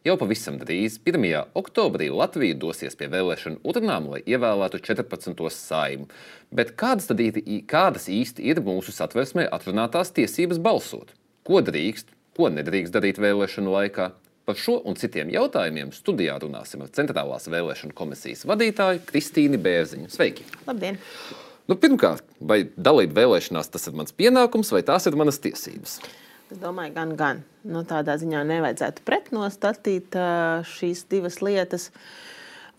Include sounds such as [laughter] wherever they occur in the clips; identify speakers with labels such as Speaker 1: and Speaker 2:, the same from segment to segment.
Speaker 1: Jau pavisam drīz, 1. oktobrī, Latvija dosies pie vēlēšanu urnām, lai ievēlētu 14. saimu. Bet kādas tad kādas īsti ir mūsu satversmē atrunātās tiesības balsot? Ko drīkst, ko nedrīkst darīt vēlēšanu laikā? Par šo un citiem jautājumiem studijā runāsim ar Centrālās vēlēšanu komisijas vadītāju Kristīnu Bērziņu. Sveiki!
Speaker 2: Labdien!
Speaker 1: Nu, pirmkārt, vai dalība vēlēšanās tas ir mans pienākums vai tās ir manas tiesības?
Speaker 2: Es domāju, gan, gan. Nu, tādā ziņā nevajadzētu pretnostatīt šīs divas lietas.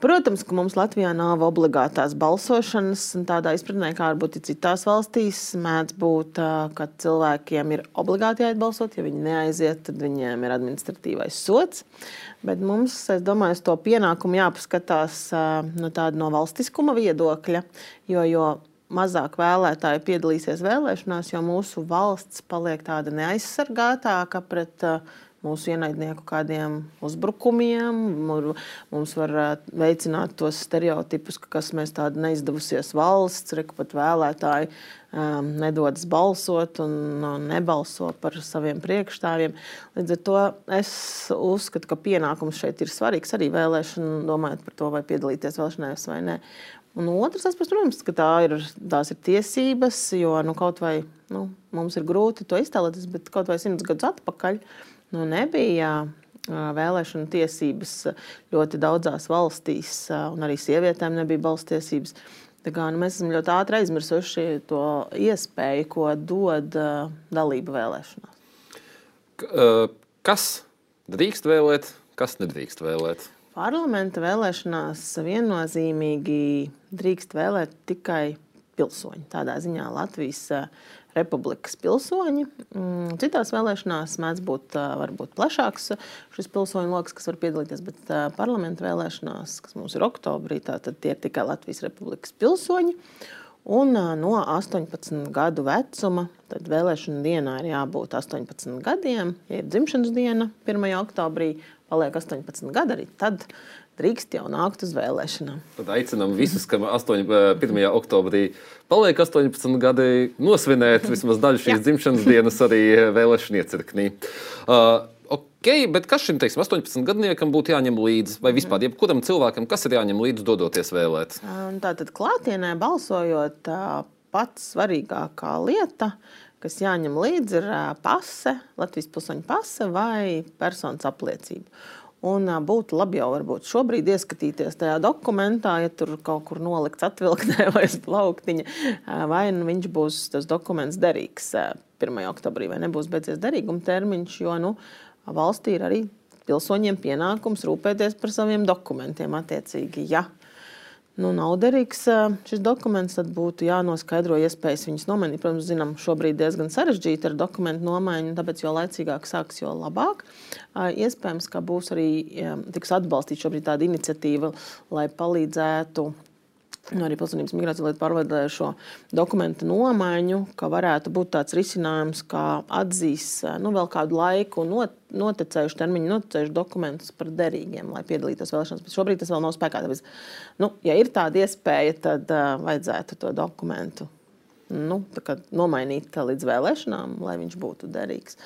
Speaker 2: Protams, ka mums Latvijā nav obligātās balsošanas, un tādā izpratnē, kā varbūt ir citās valstīs, mēdz būt, ka cilvēkiem ir obligāti jāiet Ja viņi neaiziet, tad viņiem ir administratīvais sots. Bet mums, es domāju, uz to pienākumu jāpaskatās no tāda no valstiskuma viedokļa, jo, jo mazāk vēlētāji piedalīsies vēlēšanās, jo mūsu valsts paliek tāda neaizsargātāka pret uh, mūsu ienaidnieku kādiem uzbrukumiem. Mums var uh, veicināt tos stereotipus, ka kas mēs tāda neizdevusies valsts, reku pat vēlētāji um, nedodas balsot un uh, nebalso par saviem priekšstāvjiem. Līdz ar to es uzskatu, ka pienākums šeit ir svarīgs arī vēlēšana, domājot par to, vai piedalīties vēlēšanās vai nē. Un otrs aspekts, protams, ka tā ir, tās ir tiesības, jo nu, kaut vai nu, mums ir grūti to iztēloties, bet kaut vai simts gadus atpakaļ nu, nebija vēlēšana tiesības ļoti daudzās valstīs, un arī sievietēm nebija balstiesības. Kā, nu, mēs esam ļoti ātri aizmirsuši to iespēju, ko dod uh, dalība vēlēšanās.
Speaker 1: Kas drīkst vēlēt, kas nedrīkst vēlēt?
Speaker 2: Parlamenta vēlēšanās viennozīmīgi drīkst vēlēt tikai pilsoņi. Tādā ziņā Latvijas eh, republikas pilsoņi. Mm, citās vēlēšanās mēdz būt varbūt plašāks šis pilsoņu lokus, kas var piedalīties, bet parlamenta vēlēšanās, kas mums ir oktobrī, tad tie ir tikai Latvijas republikas pilsoņi. Un no 18 gadu vecuma, tad vēlēšana dienā ir jābūt 18 gadiem, ja ir dzimšanas diena 1. oktobrī, paliek 18 gadi, arī tad drīkst jau nākt uz vēlēšanām.
Speaker 1: Tad aicinām visus, kam 8, 1. Eh, oktobrī paliek 18 gadi, nosvinēt vismaz daļu šīs dzimšanas dienas arī eh, vēlēšanu iecirknī. Uh, Okay, bet kas šim teiksim, 18 gadniekam būtu jāņem līdzi? Vai vispār jebkuram cilvēkam, kas ir jāņem līdzi, dodoties vēlēt?
Speaker 2: Tātad klātienē balsojot, pats svarīgākā lieta kas jāņem līdzi, ir pase, Latvijas pilsoņa pase vai personas apliecība. Un būtu labi jau varbūt šobrīd ieskatīties tajā dokumentā, ja tur kaut kur nolikts atvilktnē [laughs] vai plauktiņa, vai nu viņš būs tas dokuments derīgs 1. oktobrī, vai nebūs beidzies derīguma termiņš, jo nu, valstī ir arī pilsoņiem pienākums rūpēties par saviem dokumentiem attiecīgi. Ja nu, nav derīgs šis dokuments, tad būtu jānoskaidro iespējas viņus nomainīt. Protams, zinām, šobrīd diezgan sarežģīti ar dokumentu nomaiņu, tāpēc jo laicīgāk sāks, jo labāk. Iespējams, ka būs arī tiks atbalstīta šobrīd tāda iniciatīva, lai palīdzētu nu, arī pilsonības migrācijas lietu pārvaldējušo dokumentu nomaiņu, ka varētu būt tāds risinājums, kā atzīs nu, vēl kādu laiku not, noticējuši termiņu, noticējuši dokumentus par derīgiem, lai piedalītos vēlēšanās. Bet šobrīd tas vēl nav spēkā. Tāpēc, nu, ja ir tāda iespēja, tad uh, vajadzētu to dokumentu nu, nomainīt līdz vēlēšanām, lai viņš būtu derīgs.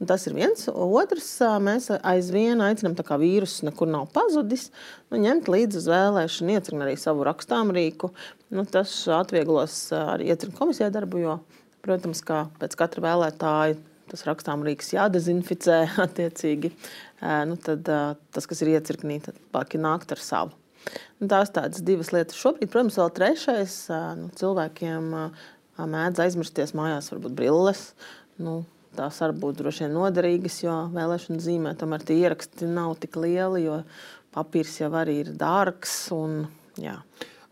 Speaker 2: Un tas ir viens. Otrs, mēs aizvien aicinām, kā vīruss nekur nav pazudis, nu, ņemt līdzi uz vēlēšanu, iecirkt arī savu rakstāmrīku. Nu, tas atvieglos arī iecirkt komisijā darbu, jo, protams, kā pēc katra vēlētāja tas rakstāmrīks jādezinficē [laughs] attiecīgi. Nu, tad tas, kas ir iecirknī, tad nākt ar savu. Nu, tās tādas divas lietas. Šobrīd, protams, vēl trešais nu, cilvēkiem mēdz aizmirsties mājās, varbūt brilles. Nu, tās var būt droši vien noderīgas, jo vēlēšana zīmē tomēr tie ieraksti nav tik lieli, jo papīrs jau arī ir dārgs. Un, jā.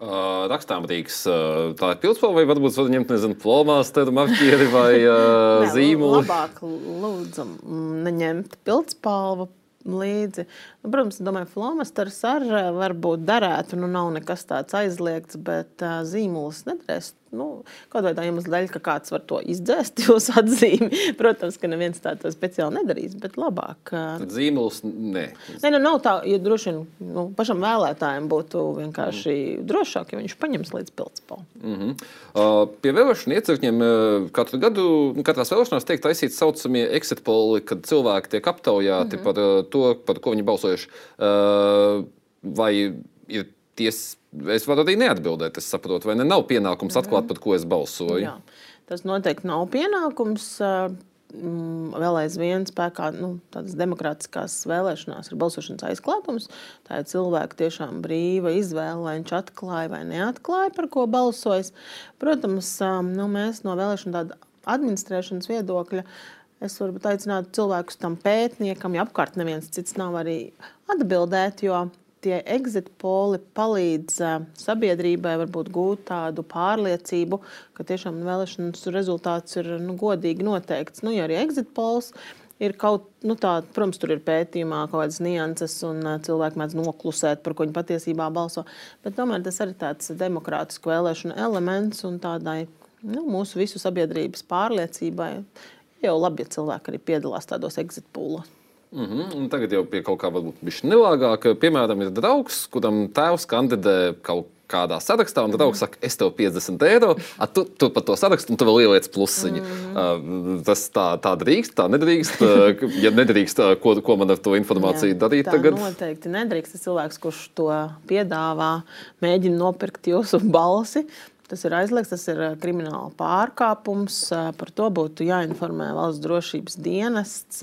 Speaker 1: Uh, rakstāmrīks, uh, tā ir pilspalva, vai varbūt var ņemt, nezinu, flomāsteru, marķieri vai uh, [laughs] zīmolu?
Speaker 2: Labāk lūdzam neņemt pilspalvu līdzi. Nu, protams, domāju, flomasters arī varbūt darētu. Nu, nav nekas tāds aizliegts, bet uh, zīmols nedrīkst Nu, kaut tā iemesla dēļ, ka kāds var to izdzēst, [laughs] jūsu atzīmi. Protams, ka neviens tā to speciāli nedarīs, bet labāk.
Speaker 1: Tad zīmols nē.
Speaker 2: Nē, nu, nav tā, ja droši vien nu, pašam vēlētājiem būtu vienkārši mm. drošāk, ja viņš paņems līdz pildspalvu.
Speaker 1: Mm -hmm. uh, pie vēlēšanu iecirkņiem katru gadu, nu, katrās vēlēšanās tiek taisīti saucamie exit poli, kad cilvēki tiek aptaujāti mm -hmm. par to, par ko viņi balsojuši. Uh, vai ir tiesa? Es varu arī neatbildēt, es saprotu, vai ne? Nav pienākums atklāt, par ko es balsoju. Jā.
Speaker 2: Tas noteikti nav pienākums. Mm, vēl aizvien spēkā nu, tādas demokrātiskās vēlēšanās ir balsošanas aizklātums. Tā ir cilvēka tiešām brīva izvēle, vai viņš atklāja vai neatklāja, par ko balsojas. Protams, nu, mēs no vēlēšana administrēšanas viedokļa es varu aicināt cilvēkus tam pētniekam, ja apkārt neviens cits nav arī atbildēt, jo tie exit poli palīdz sabiedrībai varbūt gūt tādu pārliecību, ka tiešām vēlēšanas rezultāts ir nu, godīgi noteikts. Nu, ja arī exit pols ir kaut nu, tāda, protams, tur ir pētījumā kaut kādas nianses, un cilvēki mēdz noklusēt, par ko viņi patiesībā balso. Bet tomēr tas arī tāds demokrātisku vēlēšanu elements un tādai nu, mūsu visu sabiedrības pārliecībai. Jau labi, ja cilvēki arī piedalās tādos exit poolos.
Speaker 1: Mm -hmm. Un tagad jau pie kaut kā varbūt viņš nelāgāk. Piemēram, ir draugs, kuram tēvs kandidē kaut kādā sarakstā, un draugs saka, es tev 50 eiro, a, tu, tu par to sarakstu, un tu vēl ieliec plusiņu. Mm -hmm. uh, tas tā, tā drīkst, tā nedrīkst. ja nedrīkst, ko, ko man ar to informāciju Jā, darīt
Speaker 2: tā
Speaker 1: tagad?
Speaker 2: Noteikti nedrīkst. Tas cilvēks, kurš to piedāvā, mēģina nopirkt jūsu balsi. Tas ir aizliegts, tas ir krimināla pārkāpums. Par to būtu jāinformē valsts drošības dienests.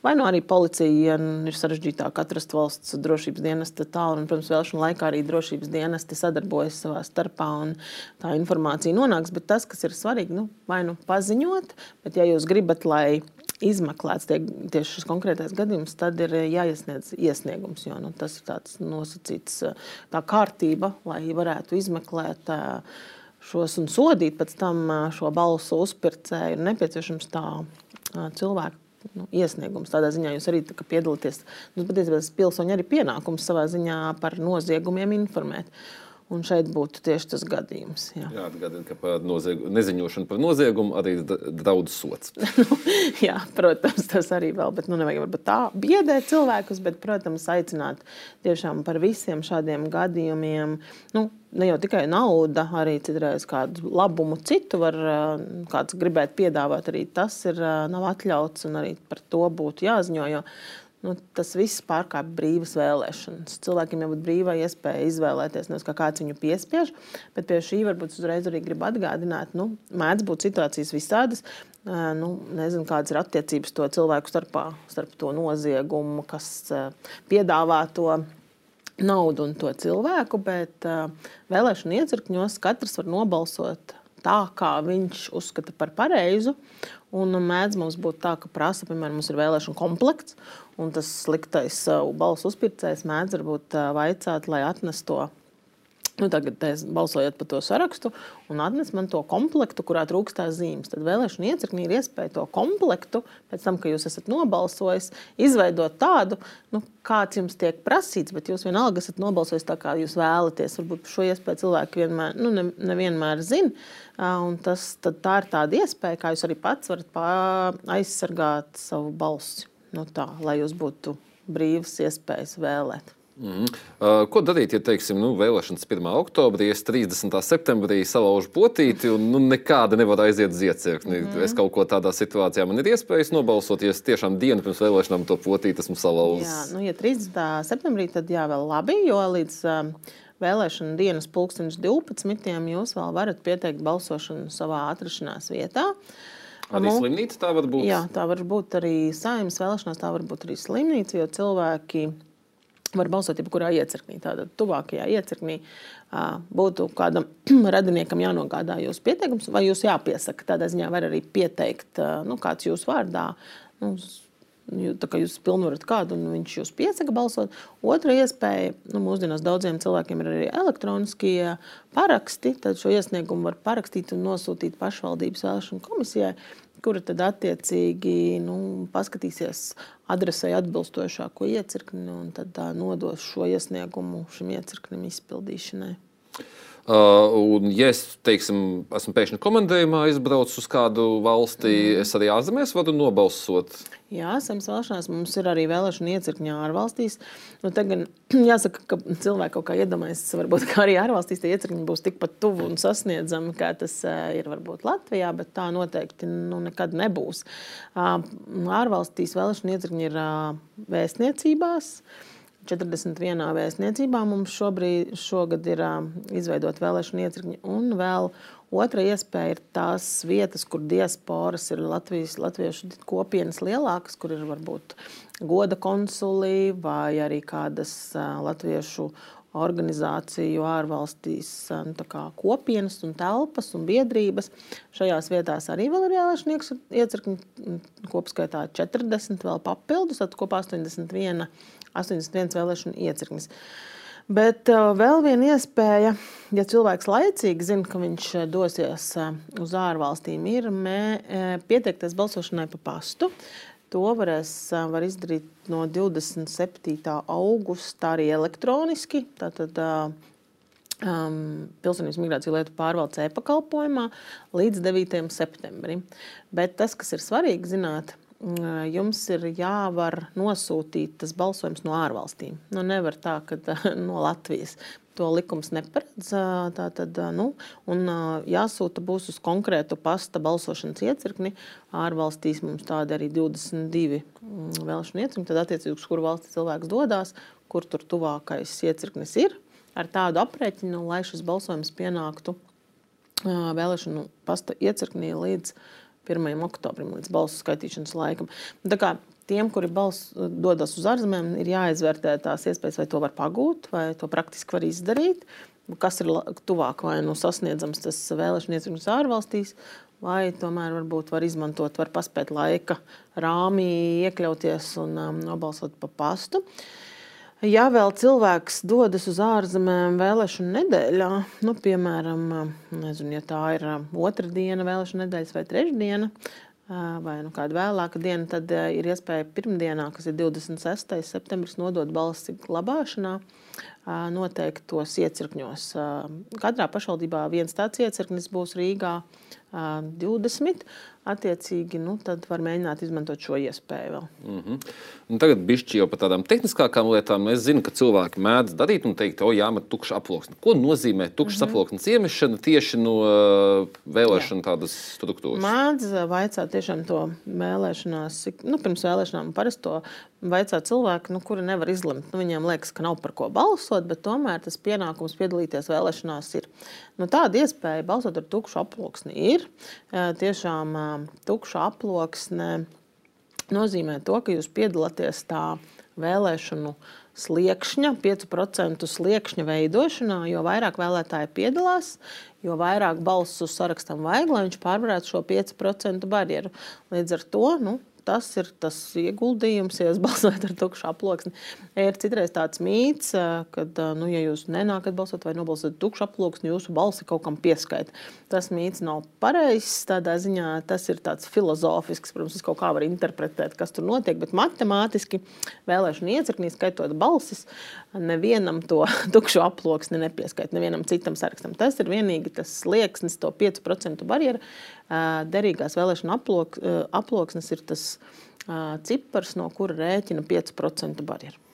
Speaker 2: Vai nu arī policija, ja ir sarežģītāk atrast valsts drošības dienesta tālu. Un, protams, vēlēšanu laikā arī drošības dienesti sadarbojas savā starpā un tā informācija nonāks. Bet tas, kas ir svarīgi, nu, vai nu paziņot, bet ja jūs gribat, lai izmeklēts tie, tieši šis konkrētais gadījums, tad ir jāiesniedz iesniegums. Jo, nu, tas ir tāds nosacīts tā kārtība, lai varētu izmeklēt. Uh, šos un sodīt pēc tam šo balsu uzpircēju, ir nepieciešams tā cilvēku nu, iesniegums. Tādā ziņā jūs arī piedalāties. Nu, patiesībā tas pilsoņi arī pienākums savā ziņā par noziegumiem informēt. Un šeit būtu tieši tas gadījums.
Speaker 1: Jā, jā atgādina, ka par noziegu, neziņošanu par noziegumu arī draudz sots. [laughs]
Speaker 2: nu, jā, protams, tas arī vēl, bet nu, nevajag varbūt tā biedēt cilvēkus, bet, protams, aicināt tiešām par visiem šādiem gadījumiem. Nu, ne jau tikai nauda, arī citreiz kādu labumu citu var kāds gribēt piedāvāt. Arī tas ir, nav atļauts un arī par to būtu jāziņo. Jo nu, tas viss pārkāpj brīvas vēlēšanas. Cilvēkiem jābūt brīvai iespējai izvēlēties, nevis kā kāds viņu piespiež. Bet pie šī varbūt uzreiz arī gribu atgādināt, ka nu, mēdz būt situācijas visādas. Nu, nezinu, kādas ir attiecības to cilvēku starpā, starp to noziegumu, kas piedāvā to naudu un to cilvēku, bet vēlēšanu iecirkņos katrs var nobalsot tā, kā viņš uzskata par pareizu. Un mēdz mums būt tā, ka prasa, piemēram, mums ir vēlēšana komplekts, un tas sliktais uh, balsu uzpircējs mēdz varbūt uh, vaicāt, lai atnes to Nu, tagad es balsojot par to sarakstu un atnes man to komplektu, kurā trūkstās zīmes. Tad vēlēšana iecirknī ir iespēja to komplektu, pēc tam, kad jūs esat nobalsojis, izveidot tādu, nu, kāds jums tiek prasīts, bet jūs vienalga esat nobalsojis tā, kā jūs vēlaties. Varbūt šo iespēju cilvēki vienmēr, nu, ne, nevienmēr zina. Un tas, tā ir tāda iespēja, kā jūs arī pats varat aizsargāt savu balsi. Nu, tā, lai jūs būtu brīvas iespējas vēlēt.
Speaker 1: Mm. Uh, ko darīt, ja teiksim, nu, vēlēšanas 1. oktobrī, es 30. septembrī salaužu potīti un nu, nekāda nevar aiziet uz iecirkni? Mm. Es kaut ko tādā situācijā man ir iespējas nobalsot, ja es tiešām dienu pirms vēlēšanām to potīti esmu salauzis.
Speaker 2: Jā, nu, ja 30. septembrī, tad jā, vēl labi, jo līdz um, vēlēšana dienas pulkstenis 12. jūs vēl varat pieteikt balsošanu savā atrašanās vietā.
Speaker 1: Arī nu, slimnīca tā var būt?
Speaker 2: Jā, tā var būt arī saimnes vēlēšanās, tā var būt arī slimnīca, jo cilvēki var balsot jebkurā iecirknī. Tātad tuvākajā iecirknī būtu kādam [clears throat] radiniekam jānogādā jūsu pieteikums, vai jūs jāpiesaka. Tādā ziņā var arī pieteikt, nu, kāds jūsu vārdā. Nu, Tā kā jūs pilnvarat kādu, un viņš jūs piesaka balsot. Otra iespēja, nu, mūsdienās daudziem cilvēkiem ir arī elektroniskie paraksti. Tad šo iesniegumu var parakstīt un nosūtīt pašvaldības vēlēšanu komisijai kura tad attiecīgi nu, paskatīsies adresē atbilstošāko iecirkni un tad tā, nodos šo iesniegumu šim iecirknim izpildīšanai.
Speaker 1: Uh, un, ja es teiksim, esmu pēkšņi komandējumā, aizbraucu uz kādu valsti, mm. es arī ārzemēs varu nobalsot.
Speaker 2: Jā, zemes vēlēšanās mums ir arī vēlēšana iecirkņā ārvalstīs. Nu, tagad [clears throat] jāsaka, ka cilvēki kaut kā iedomājas, varbūt arī ārvalstīs tie iecirkņi būs tikpat tuvu un sasniedzami, kā tas ir varbūt Latvijā, bet tā noteikti nu, nekad nebūs. Ārvalstīs vēlēšana iecirkņi ir vēstniecībās. 41 vēstniecībā mums šobrīd, šogad ir uh, izveidota vēlēšana iecirkņi, un vēl otra iespēja ir tās vietas, kur diasporas ir Latvijas, latviešu kopienas lielākas, kur ir varbūt goda konsuli vai arī kādas uh, latviešu organizāciju ārvalstīs nu, kopienas un telpas un biedrības. Šajās vietās arī vēl ir jālaišnieks iecirkņi, kopskaitā 40 vēl papildus, tad kopā 81 81 vēlēšanu iecirknis. Bet uh, vēl viena iespēja, ja cilvēks laicīgi zina, ka viņš uh, dosies uh, uz ārvalstīm, ir pieteikties balsošanai pa pastu. To varēs var izdarīt no 27. augusta arī elektroniski. Tātad, um, Pilsonības migrācija lietu pārvaldes e-pakalpojumā līdz 9. septembrim. Bet tas, kas ir svarīgi zināt, jums ir jāvar nosūtīt tas balsojums no ārvalstīm. Nu, nevar tā, ka no Latvijas. To likums neparedz. Tā tad, nu, un jāsūta būs uz konkrētu pasta balsošanas iecirkni. Ārvalstīs mums tādi arī 22 mm, vēlēšanu iecirkni. Tad, attiecīgi, uz kuru valsti cilvēks dodas, kur tur tuvākais iecirknis ir, ar tādu aprēķinu, lai šis balsojums pienāktu vēlēšanu pasta iecirknī līdz 1. oktobrim, līdz balsu skaitīšanas laikam. Tā kā tiem, kuri bals, dodas uz ārzemēm, ir jāizvērtē tās iespējas, vai to var pagūt, vai to praktiski var izdarīt. Kas ir tuvāk vai nu sasniedzams tas vēlēšana iecirknis ārvalstīs, vai tomēr varbūt var izmantot, var paspēt laika rāmī, iekļauties un um, nobalsot pa pastu. Uh, Ja vēl cilvēks dodas uz ārzemēm vēlēšanu nedēļā, nu, piemēram, nezinu, ja tā ir otra diena, vēlēšana nedēļas vai trešdiena, vai nu kāda vēlāka diena, tad ir iespēja pirmdienā, kas ir 26. septembris, nodot balsi glabāšanā noteiktos iecirkņos. Katrā pašvaldībā viens tāds iecirknis būs Rīgā 20. Attiecīgi, nu, tad var mēģināt izmantot šo iespēju vēl.
Speaker 1: Mm -hmm. Un tagad bišķi jau par tādām tehniskākām lietām. Es zinu, ka cilvēki mēdz darīt un teikt, o, jāmet tukša aploksne. Ko nozīmē tukšas mm -hmm. aploksnes iemešana tieši no vēlēšana tādas struktūras?
Speaker 2: Mēdz vaicāt tiešām to vēlēšanās, nu, pirms vēlēšanām parasto vaicāt cilvēki, nu, kuri nevar izlemt. Nu, viņiem liekas, ka nav par ko balsot, bet tomēr tas pienākums piedalīties vēlēšanās ir. Nu, tāda iespēja balsot ar tukšu aploksni ir. Tiešām tukša aploksne nozīmē to, ka jūs piedalāties tā vēlēšanu sliekšņa, 5% sliekšņa veidošanā, jo vairāk vēlētāji piedalās, jo vairāk balsu sarakstam vajag, lai viņš pārvarētu šo 5% barjeru. Līdz ar to nu, tas ir tas ieguldījums, ja jūs [laughs] balsojat ar tukšu aploksni. Ir citreiz tāds mīts, ka, nu, ja jūs nenākat balsot vai nobalsot tukšu aploksni, jūsu balsi kaut kam pieskaita. Tas mīts nav pareizs. Tādā ziņā tas ir tāds filozofisks, protams, kaut kā var interpretēt, kas tur notiek, bet matemātiski vēlēšana iecirknī skaitot balsis, nevienam to [laughs] tukšu aploksni nepieskaita, nevienam citam sarakstam. Tas ir vienīgi tas slieksnis, to 5% barjeru derīgās vēlēšana aplok, aploksnes ir tas cipars, no kura rēķina 5% barjeru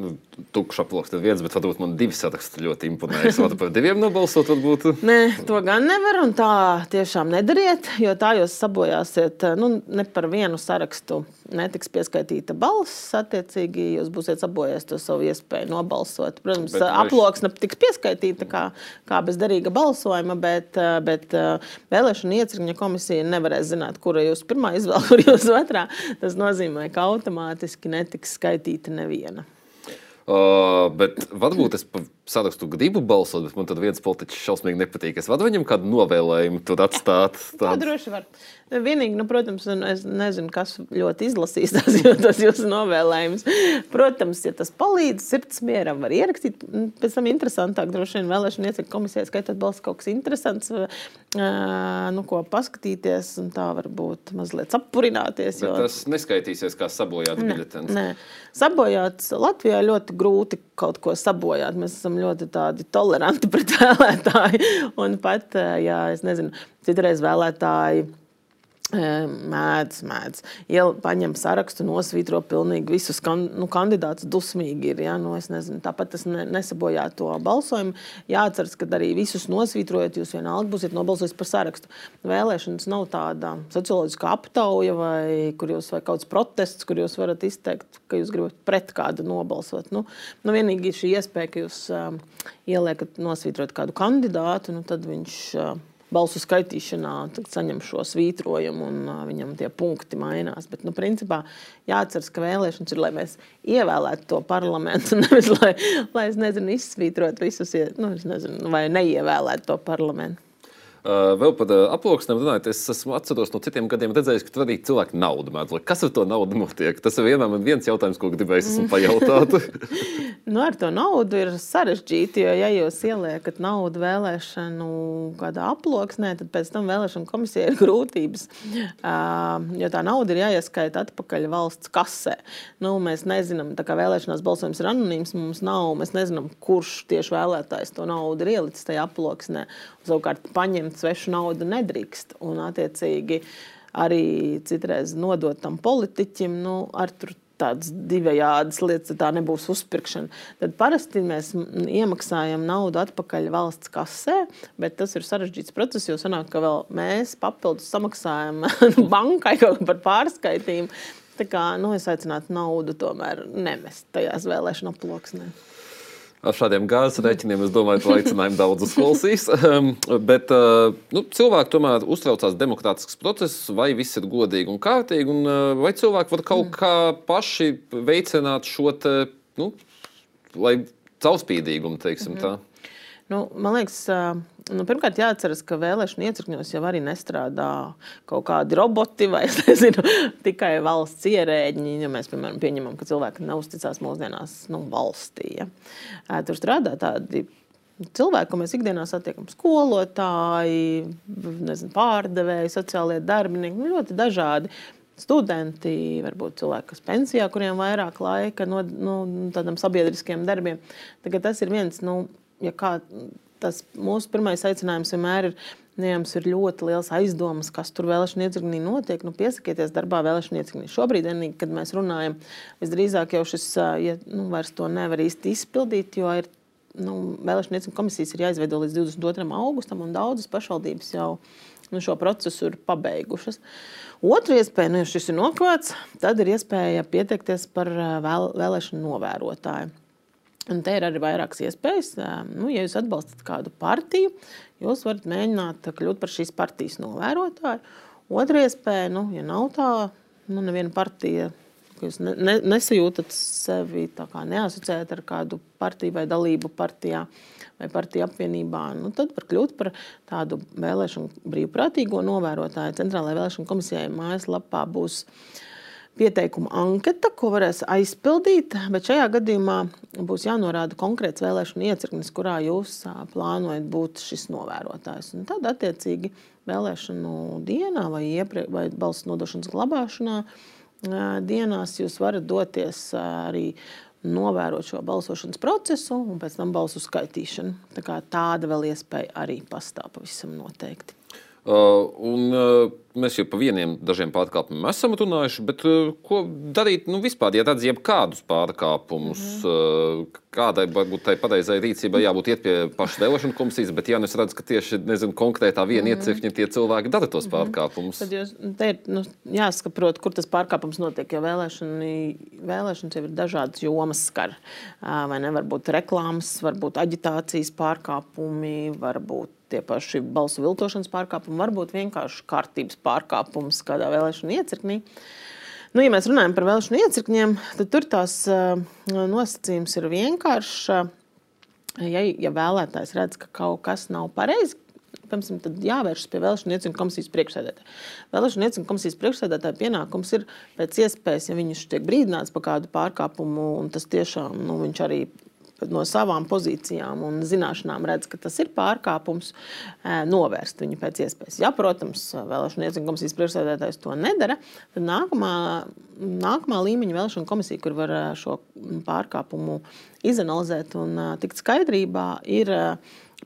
Speaker 1: nu, tukšs aploks, tad viens, bet varbūt man divi saraksti ļoti imponēja. Es varu par diviem nobalsot, varbūt.
Speaker 2: Nē, to gan nevar, un tā tiešām nedariet, jo tā jūs sabojāsiet, nu, ne par vienu sarakstu netiks pieskaitīta balss, attiecīgi jūs būsiet sabojājis to savu iespēju nobalsot. Protams, bet aploksne tiks pieskaitīta kā, kā bezdarīga balsojuma, bet, bet vēlēšana iecirkņa komisija nevarēs zināt, kura jūs pirmā izvēle, [laughs] kur jūs otrā. Tas nozīmē, ka automātiski netiks skaitīta neviena.
Speaker 1: Uh, bet varbūt es par sarakstu gribu balsot, bet man tad viens politiķis šausmīgi nepatīk. Es varu viņam kādu novēlējumu tur atstāt. [laughs]
Speaker 2: Tā droši var. Vienīgi, nu, protams, es nezinu, kas ļoti izlasīs tās, tās [laughs] jūsu novēlējumus. Protams, ja tas palīdz sirds mieram, var ierakstīt. Pēc tam interesantāk, droši vien vēlēšana iecek komisijai skaitot balsts kaut kas interesants, nu, ko paskatīties, un tā varbūt mazliet sapurināties.
Speaker 1: Jo... Bet tas neskaitīsies kā sabojāts biļetens.
Speaker 2: Nē, sabojāts Latvijā ļoti grūti kaut ko sabojāt. Mēs esam ļoti toleranti pret [laughs] vēlētāju. Un pat, ja es nezinu, citreiz vēlētāji Mēdz, mēdz. Ja paņem sarakstu, nosvītro pilnīgi visus kan, nu, kandidātus, dusmīgi ir. Ja? Nu, nezinu, tāpat tas ne, nesabojā to balsojumu. Jāatcerās, ka arī visus nosvītrojot, jūs vienalga būsiet nobalsojis par sarakstu. Vēlēšanas nav tāda socioloģiska aptauja vai, jūs, vai kaut kāds protests, kur jūs varat izteikt, ka jūs gribat pret kādu nobalsot. Nu, nu, vienīgi šī iespēja, ka jūs uh, ieliekat nosvītrot kādu kandidātu, nu, tad viņš. Uh, balsu skaitīšanā saņem šo svītrojumu un viņam tie punkti mainās. Bet, nu, principā jāatcerās, ka vēlēšanas ir, lai mēs ievēlētu to parlamentu, [laughs] nevis lai, lai es nezinu, izsvītrot visus, nu, nezinu, vai neievēlētu to parlamentu.
Speaker 1: Vēl par aploksnēm runājot, es esmu atceros no citiem gadiem, redzējis, ka tur arī cilvēki naudu mēdz. Kas ar to naudu notiek? Tas ir vienam un viens jautājums, ko gribēju esmu [laughs] pajautāt.
Speaker 2: nu, ar to naudu ir sarežģīti, jo ja jūs ieliekat naudu vēlēšanu kādā aploksnē, tad pēc tam vēlēšanu komisijai ir grūtības. Jo tā nauda ir jāieskaita atpakaļ valsts kasē. Nu, mēs nezinām, kā vēlēšanās balsojums ir anonīms, mums nav, mēs nezinām, kurš tieši vēlētājs to naudu ir ielicis tajā aploksnē. Savukārt paņemt svešu naudu nedrīkst. Un, attiecīgi, arī citreiz nodot tam politiķim, nu, ar tur tādas divējādas lietas, tā nebūs uzpirkšana. Tad parasti mēs iemaksājam naudu atpakaļ valsts kasē, bet tas ir sarežģīts process, jo sanāk, ka vēl mēs papildus samaksājam [laughs] bankai kaut par pārskaitījumu. Tā kā nu, es aicinātu naudu tomēr nemest tajās vēlēšana aploksnēs.
Speaker 1: Ar šādiem gāzes rēķiniem es domāju, ka aicinājumu daudz uzklausīs. Ehm, bet uh, nu, cilvēki tomēr uztraucās demokrātisks process, vai viss ir godīgi un kārtīgi, un uh, vai cilvēki var kaut kā paši veicināt šo te, nu, caurspīdīgumu, teiksim mm -hmm. tā.
Speaker 2: Nu, man liekas, nu, pirmkārt, jāatcerās, ka vēlēšana iecirkņos jau arī nestrādā kaut kādi roboti vai [laughs] nezinu, tikai valsts ierēģi. Ja mēs, piemēram, pieņemam, ka cilvēki neusticās mūsdienās nu, valstī. Ja. Tur strādā tādi cilvēki, ko mēs ikdienā satiekam, skolotāji, nezinu, pārdevēji, sociālie darbinieki, nu, ļoti dažādi. Studenti, varbūt cilvēki, kas pensijā, kuriem vairāk laika no nu, tādiem sabiedriskiem darbiem. Tagad tas ir viens no. Nu, ja kā, tas mūsu pirmais aicinājums vienmēr ir, nu, ja jums ir ļoti liels aizdomas, kas tur vēlēšana iecirknī notiek, nu, piesakieties darbā vēlēšana iecirknī. Šobrīd, vienīgi, kad mēs runājam, visdrīzāk jau šis, ja nu, vairs to nevar īsti izpildīt, jo ir nu, vēlēšana komisijas ir jāizveido līdz 22. augustam, un daudzas pašvaldības jau nu, šo procesu ir pabeigušas. Otra iespēja, nu, ja šis ir nokavēts, tad ir iespēja pieteikties par vēl, vēlēšanu novērotāju. Un te ir arī vairākas iespējas. Nu, ja jūs atbalstat kādu partiju, jūs varat mēģināt kļūt par šīs partijas novērotāju. Otra iespēja, nu, ja nav tā, nu, neviena partija, ka jūs ne, ne, nesajūtat sevi neasociēt ar kādu partiju vai dalību partijā vai partiju apvienībā, nu, tad var kļūt par tādu vēlēšanu brīvprātīgo novērotāju. Centrālajai vēlēšanu komisijai mājaslapā būs uh, pieteikuma anketa, ko varēs aizpildīt. Bet šajā gadījumā būs jānorāda konkrēts vēlēšana iecirknis, kurā jūs plānojat būt šis novērotājs. Un tad, attiecīgi, vēlēšanu dienā vai, ieprie, vai balss nodošanas glabāšanā dienās jūs varat doties arī novērot šo balsošanas procesu un pēc tam balsu skaitīšanu. Tā tāda vēl iespēja arī pastāv pavisam noteikti.
Speaker 1: Uh, un, uh, mēs jau par vieniem dažiem pārkāpumiem esam runājuši, bet uh, ko darīt nu, vispār, ja redz jebkādus pārkāpumus? Mm. Kādai varbūt tai pareizai rīcībai jābūt iet pie pašas vēlēšana komisijas, bet ja nu es redzu, ka tieši nezinu, konkrētā viena mm iecirkņa tie cilvēki dara tos mm pārkāpumus.
Speaker 2: Tad jūs, te ir nu, jāsaprot, kur tas pārkāpums notiek, jo vēlēšana, vēlēšanas jau ir dažādas jomas skar. Vai ne, varbūt reklāmas, varbūt aģitācijas pārkāpumi, varbūt tie paši balsu viltošanas pārkāpumi, varbūt vienkārši kārtības pārkāpums kādā vēlēšana iecirknī. Nu, ja mēs runājam par vēlēšanu iecirkņiem, tad tur tās uh, nosacījums ir vienkāršs. Ja, ja vēlētājs redz, ka kaut kas nav pareizi, tad jāvēršas pie vēlēšanu iecirkņa komisijas priekšsēdētāja. Vēlēšanu iecirkņa komisijas priekšsēdētāja pienākums ir pēc iespējas, ja viņš tiek brīdināts par kādu pārkāpumu, un tas tiešām nu, viņš arī no savām pozīcijām un zināšanām redz, ka tas ir pārkāpums, novērst viņu pēc iespējas. Ja, protams, vēlēšana iecīņa komisijas priekšsēdētājs to nedara, tad nākamā, nākamā līmeņa vēlēšana komisija, kur var šo pārkāpumu izanalizēt un tikt skaidrībā, ir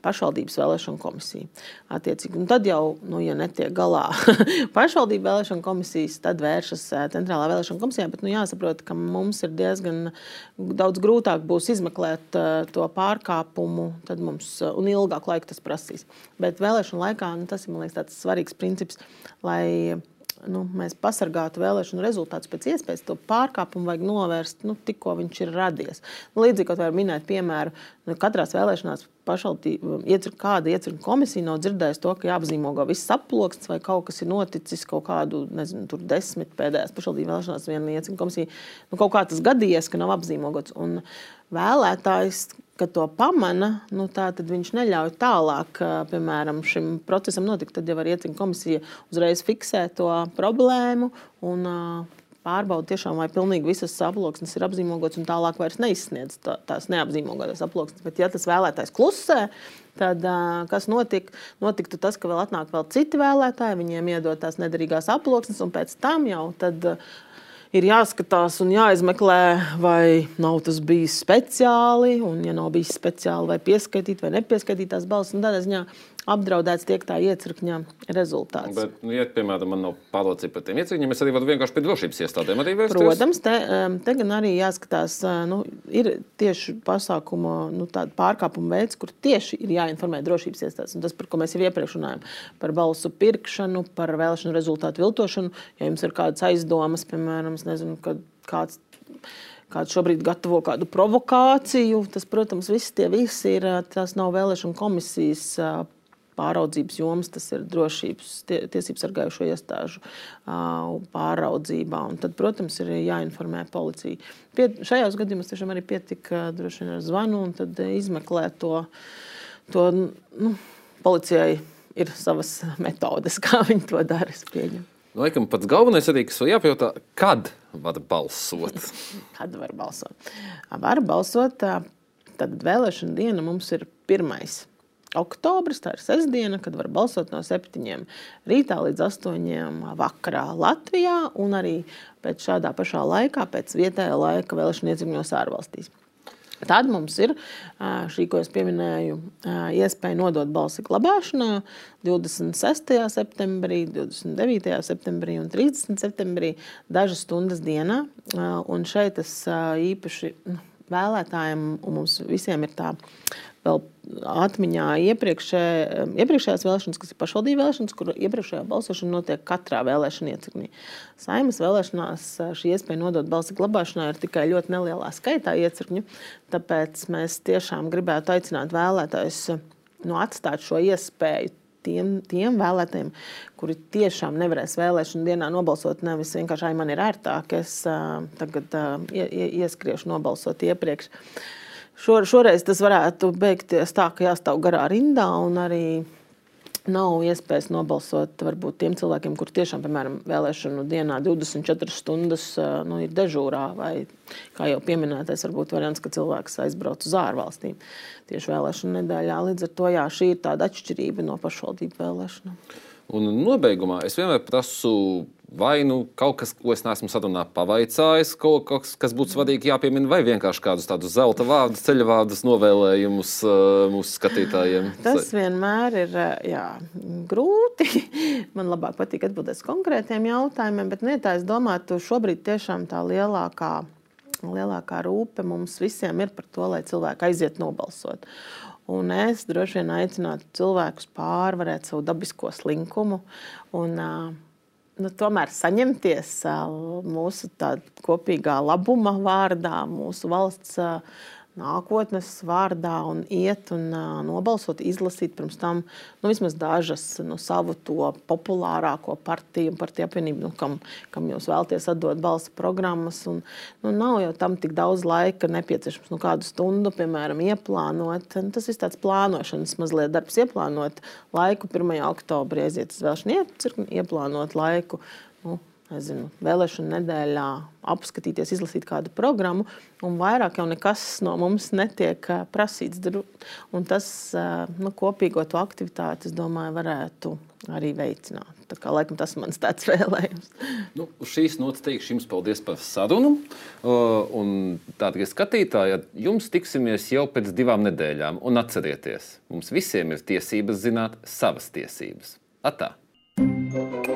Speaker 2: pašvaldības vēlēšana komisija. Attiecīgi. Un tad jau, nu, ja netiek galā [laughs] pašvaldību vēlēšana komisijas, tad vēršas centrālā vēlēšana komisijā. Bet nu, jāsaprot, ka mums ir diezgan daudz grūtāk būs izmeklēt to pārkāpumu, tad mums un ilgāk laika tas prasīs. Bet vēlēšana laikā nu, tas ir liekas, tāds svarīgs princips, lai nu, mēs pasargātu vēlēšanu rezultātus pēc iespējas, to pārkāpumu vajag novērst nu, tikko viņš ir radies. Nu, līdzīgi, kā var minēt, piemēru, nu, katrās vēlēšanās pašvaldība, iecir, kāda iecirkņa komisija nav dzirdējusi to, ka jāapzīmogo viss aploksnis vai kaut kas ir noticis kaut kādu, nezinu, tur desmit pēdējās pašvaldību vēlēšanās viena iecirkņa komisija. Nu, kaut kā tas gadījies, ka nav apzīmogots. Un vēlētājs kad to pamana, nu, tad viņš neļauj tālāk, piemēram, šim procesam notikt. Tad jau var iecīt komisija uzreiz fiksē to problēmu un pārbauda tiešām, vai pilnīgi visas aploksnes ir apzīmogotas un tālāk vairs neizsniedz tā, tās neapzīmogotās aploksnes. Bet, ja tas vēlētājs klusē, tad kas notika? Notiktu tas, ka vēl atnāk vēl citi vēlētāji, viņiem iedod tās nederīgās aploksnes, un pēc tam jau tad ir jāskatās un jāizmeklē, vai nav tas bijis speciāli, un, ja nav bijis speciāli, vai pieskaitīt vai nepieskaitīt tās balss. Tādā ziņā apdraudēts tiek tā iecirkņa rezultāts.
Speaker 1: Bet, nu, ja, piemēram, man nav pārliecība par tiem iecirkņiem, es arī varu vienkārši pie drošības iestādēm arī vērsties.
Speaker 2: Protams, te, te gan arī jāskatās, nu, ir tieši pasākuma nu, pārkāpuma veids, kur tieši ir jāinformē drošības iestādes. Un tas, par ko mēs jau iepriekš runājām, par balsu pirkšanu, par vēlēšanu rezultātu viltošanu. Ja jums ir kādas aizdomas, piemēram, nezinu, kad kāds kāds šobrīd gatavo kādu provokāciju. Tas, protams, viss tie visi ir. Tas nav vēlēšana komisijas pāraudzības jomas, tas ir drošības, tie, tiesību sargājušo iestāžu pāraudzībā. Un tad, protams, ir jāinformē policija. Pie, šajos gadījumos tiešām arī pietika droši vien ar zvanu un tad izmeklēt to. to nu, policijai ir savas metodes, [laughs] kā viņi to dara.
Speaker 1: Laikam pats galvenais arī, kas ir jāpajautā, kad var balsot? [laughs]
Speaker 2: kad var balsot? Var balsot, tad vēlēšana diena mums ir pirmais oktobris, tā ir sestdiena, kad var balsot no 7 rītā līdz 8 vakarā Latvijā un arī pēc šādā pašā laikā, pēc vietējā laika vēlēšana iecimņos ārvalstīs. Tad mums ir šī, ko es pieminēju, iespēja nodot balsi glabāšanā 26. septembrī, 29. septembrī un 30. septembrī, dažas stundas dienā. Un šeit es īpaši nu, vēlētājiem un mums visiem ir tā vēl atmiņā iepriekšē, iepriekšējās vēlēšanas, kas ir pašvaldību vēlēšanas, kur iepriekšējā balsošana notiek katrā vēlēšana iecirknī. Saimas vēlēšanās šī iespēja nodot balsi glabāšanā ir tikai ļoti nelielā skaitā iecirkņu, tāpēc mēs tiešām gribētu aicināt vēlētājus nu, atstāt šo iespēju tiem, tiem vēlētājiem, kuri tiešām nevarēs vēlēšanu dienā nobalsot. Nevis vienkārši, man ir ērtāk, es uh, tagad uh, ieskriešu nobalsot iepriekš. Uh, Šor, šoreiz tas varētu beigties tā, ka jāstāv garā rindā un arī nav iespējas nobalsot varbūt tiem cilvēkiem, kuriem tiešām, piemēram, vēlēšanu dienā 24 stundas nu, ir dežūrā, vai, kā jau pieminētais, varbūt variants, ka cilvēks aizbrauc uz ārvalstīm tieši vēlēšanu nedēļā. Līdz ar to jā, šī ir tāda atšķirība no pašvaldību vēlēšanām.
Speaker 1: Un nobeigumā es vienmēr prasu vai nu kaut kas, ko es neesmu sarunā pavaicājis, kaut kas, kas būtu svarīgi jāpiemina, vai vienkārši kādus tādus zelta vārdus, ceļa vārdus, novēlējumus uh, mūsu skatītājiem.
Speaker 2: Tas vienmēr ir jā, grūti. [laughs] Man labāk patīk atbildēt uz konkrētiem jautājumiem, bet ne, tā es domāju, šobrīd tiešām tā lielākā. Lielākā rūpe mums visiem ir par to, lai cilvēki aiziet nobalsot. Un es droši vien aicinātu cilvēkus pārvarēt savu dabisko slinkumu un uh, nu, tomēr saņemties mūsu kopīgā labuma vārdā, mūsu valsts nākotnes vārdā un iet un uh, nobalsot, izlasīt pirms tam nu, vismaz dažas nu, savu to populārāko partiju un partiju apvienību, nu, kam, kam jūs vēlaties atdot balsu programmas. Un, nu, nav jau tam tik daudz laika nepieciešams, nu, kādu stundu, piemēram, ieplānot. Un tas ir tāds plānošanas mazliet darbs, ieplānot laiku 1. oktobrī, aiziet uz vēlšanu iecirkni, ieplānot laiku. Nu, nezinu, vēlēšanu nedēļā apskatīties, izlasīt kādu programmu, un vairāk jau nekas no mums netiek prasīts. Un tas nu, kopīgo to aktivitāti, es domāju, varētu arī veicināt. Tā kā, laikam, tas ir mans tāds [laughs] vēlējums.
Speaker 1: Nu, šīs nots teikšu jums paldies par sarunu. Un tātad, skatītāji, jums tiksimies jau pēc divām nedēļām. Un atcerieties, mums visiem ir tiesības zināt savas tiesības. Atā! thank you